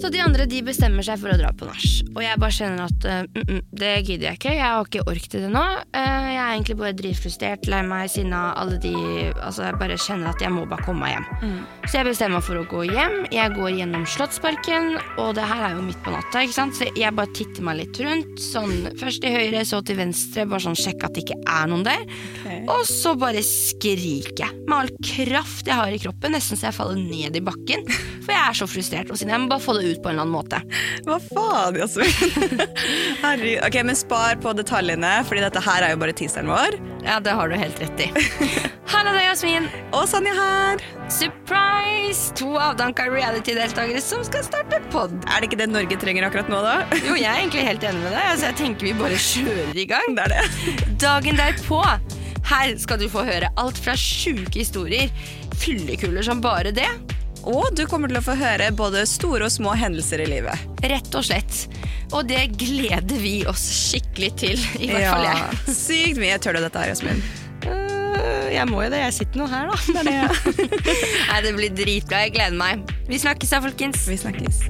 Så de andre de bestemmer seg for å dra på nach. Og jeg bare kjenner at uh, mm, mm, det gidder jeg ikke. Jeg har ikke ork til det nå. Uh, jeg er egentlig bare dritfrustrert, lei meg, sinna, alle de Altså, jeg bare kjenner at jeg må bare komme meg hjem. Så jeg bestemmer meg for å gå hjem. Jeg går gjennom Slottsparken, og det her er jo midt på natta, ikke sant. Så jeg bare titter meg litt rundt. Sånn først til høyre, så til venstre, bare sånn sjekke at det ikke er noen der. Og så bare skriker jeg med all kraft jeg har i kroppen, nesten så jeg faller ned i bakken. For jeg er så frustrert og siden Jeg må bare få det ut på en eller annen måte. Hva faen, Jasmin? Herregud. Ok, men spar på detaljene, Fordi dette her er jo bare teaseren vår. Ja, det har du helt rett i. Hallo, det er Jasmin. Og Sanja her. Surprise! To avdanka reality-deltakere som skal starte pod. Er det ikke det Norge trenger akkurat nå, da? Jo, jeg er egentlig helt enig med deg. Altså, jeg tenker vi bare kjører i gang. Det er det. Dagen derpå. Her skal du få høre alt fra sjuke historier, fyllekuler som bare det, Og du kommer til å få høre både store og små hendelser i livet. rett og slett. Og det gleder vi oss skikkelig til, i hvert fall jeg. Sykt mye. Tør du dette her, Jasmin? Uh, Jeg må jo det, jeg sitter nå her, da. Det er det. Nei, det blir dritbra, jeg gleder meg. Vi snakkes da, folkens. Vi snakkes.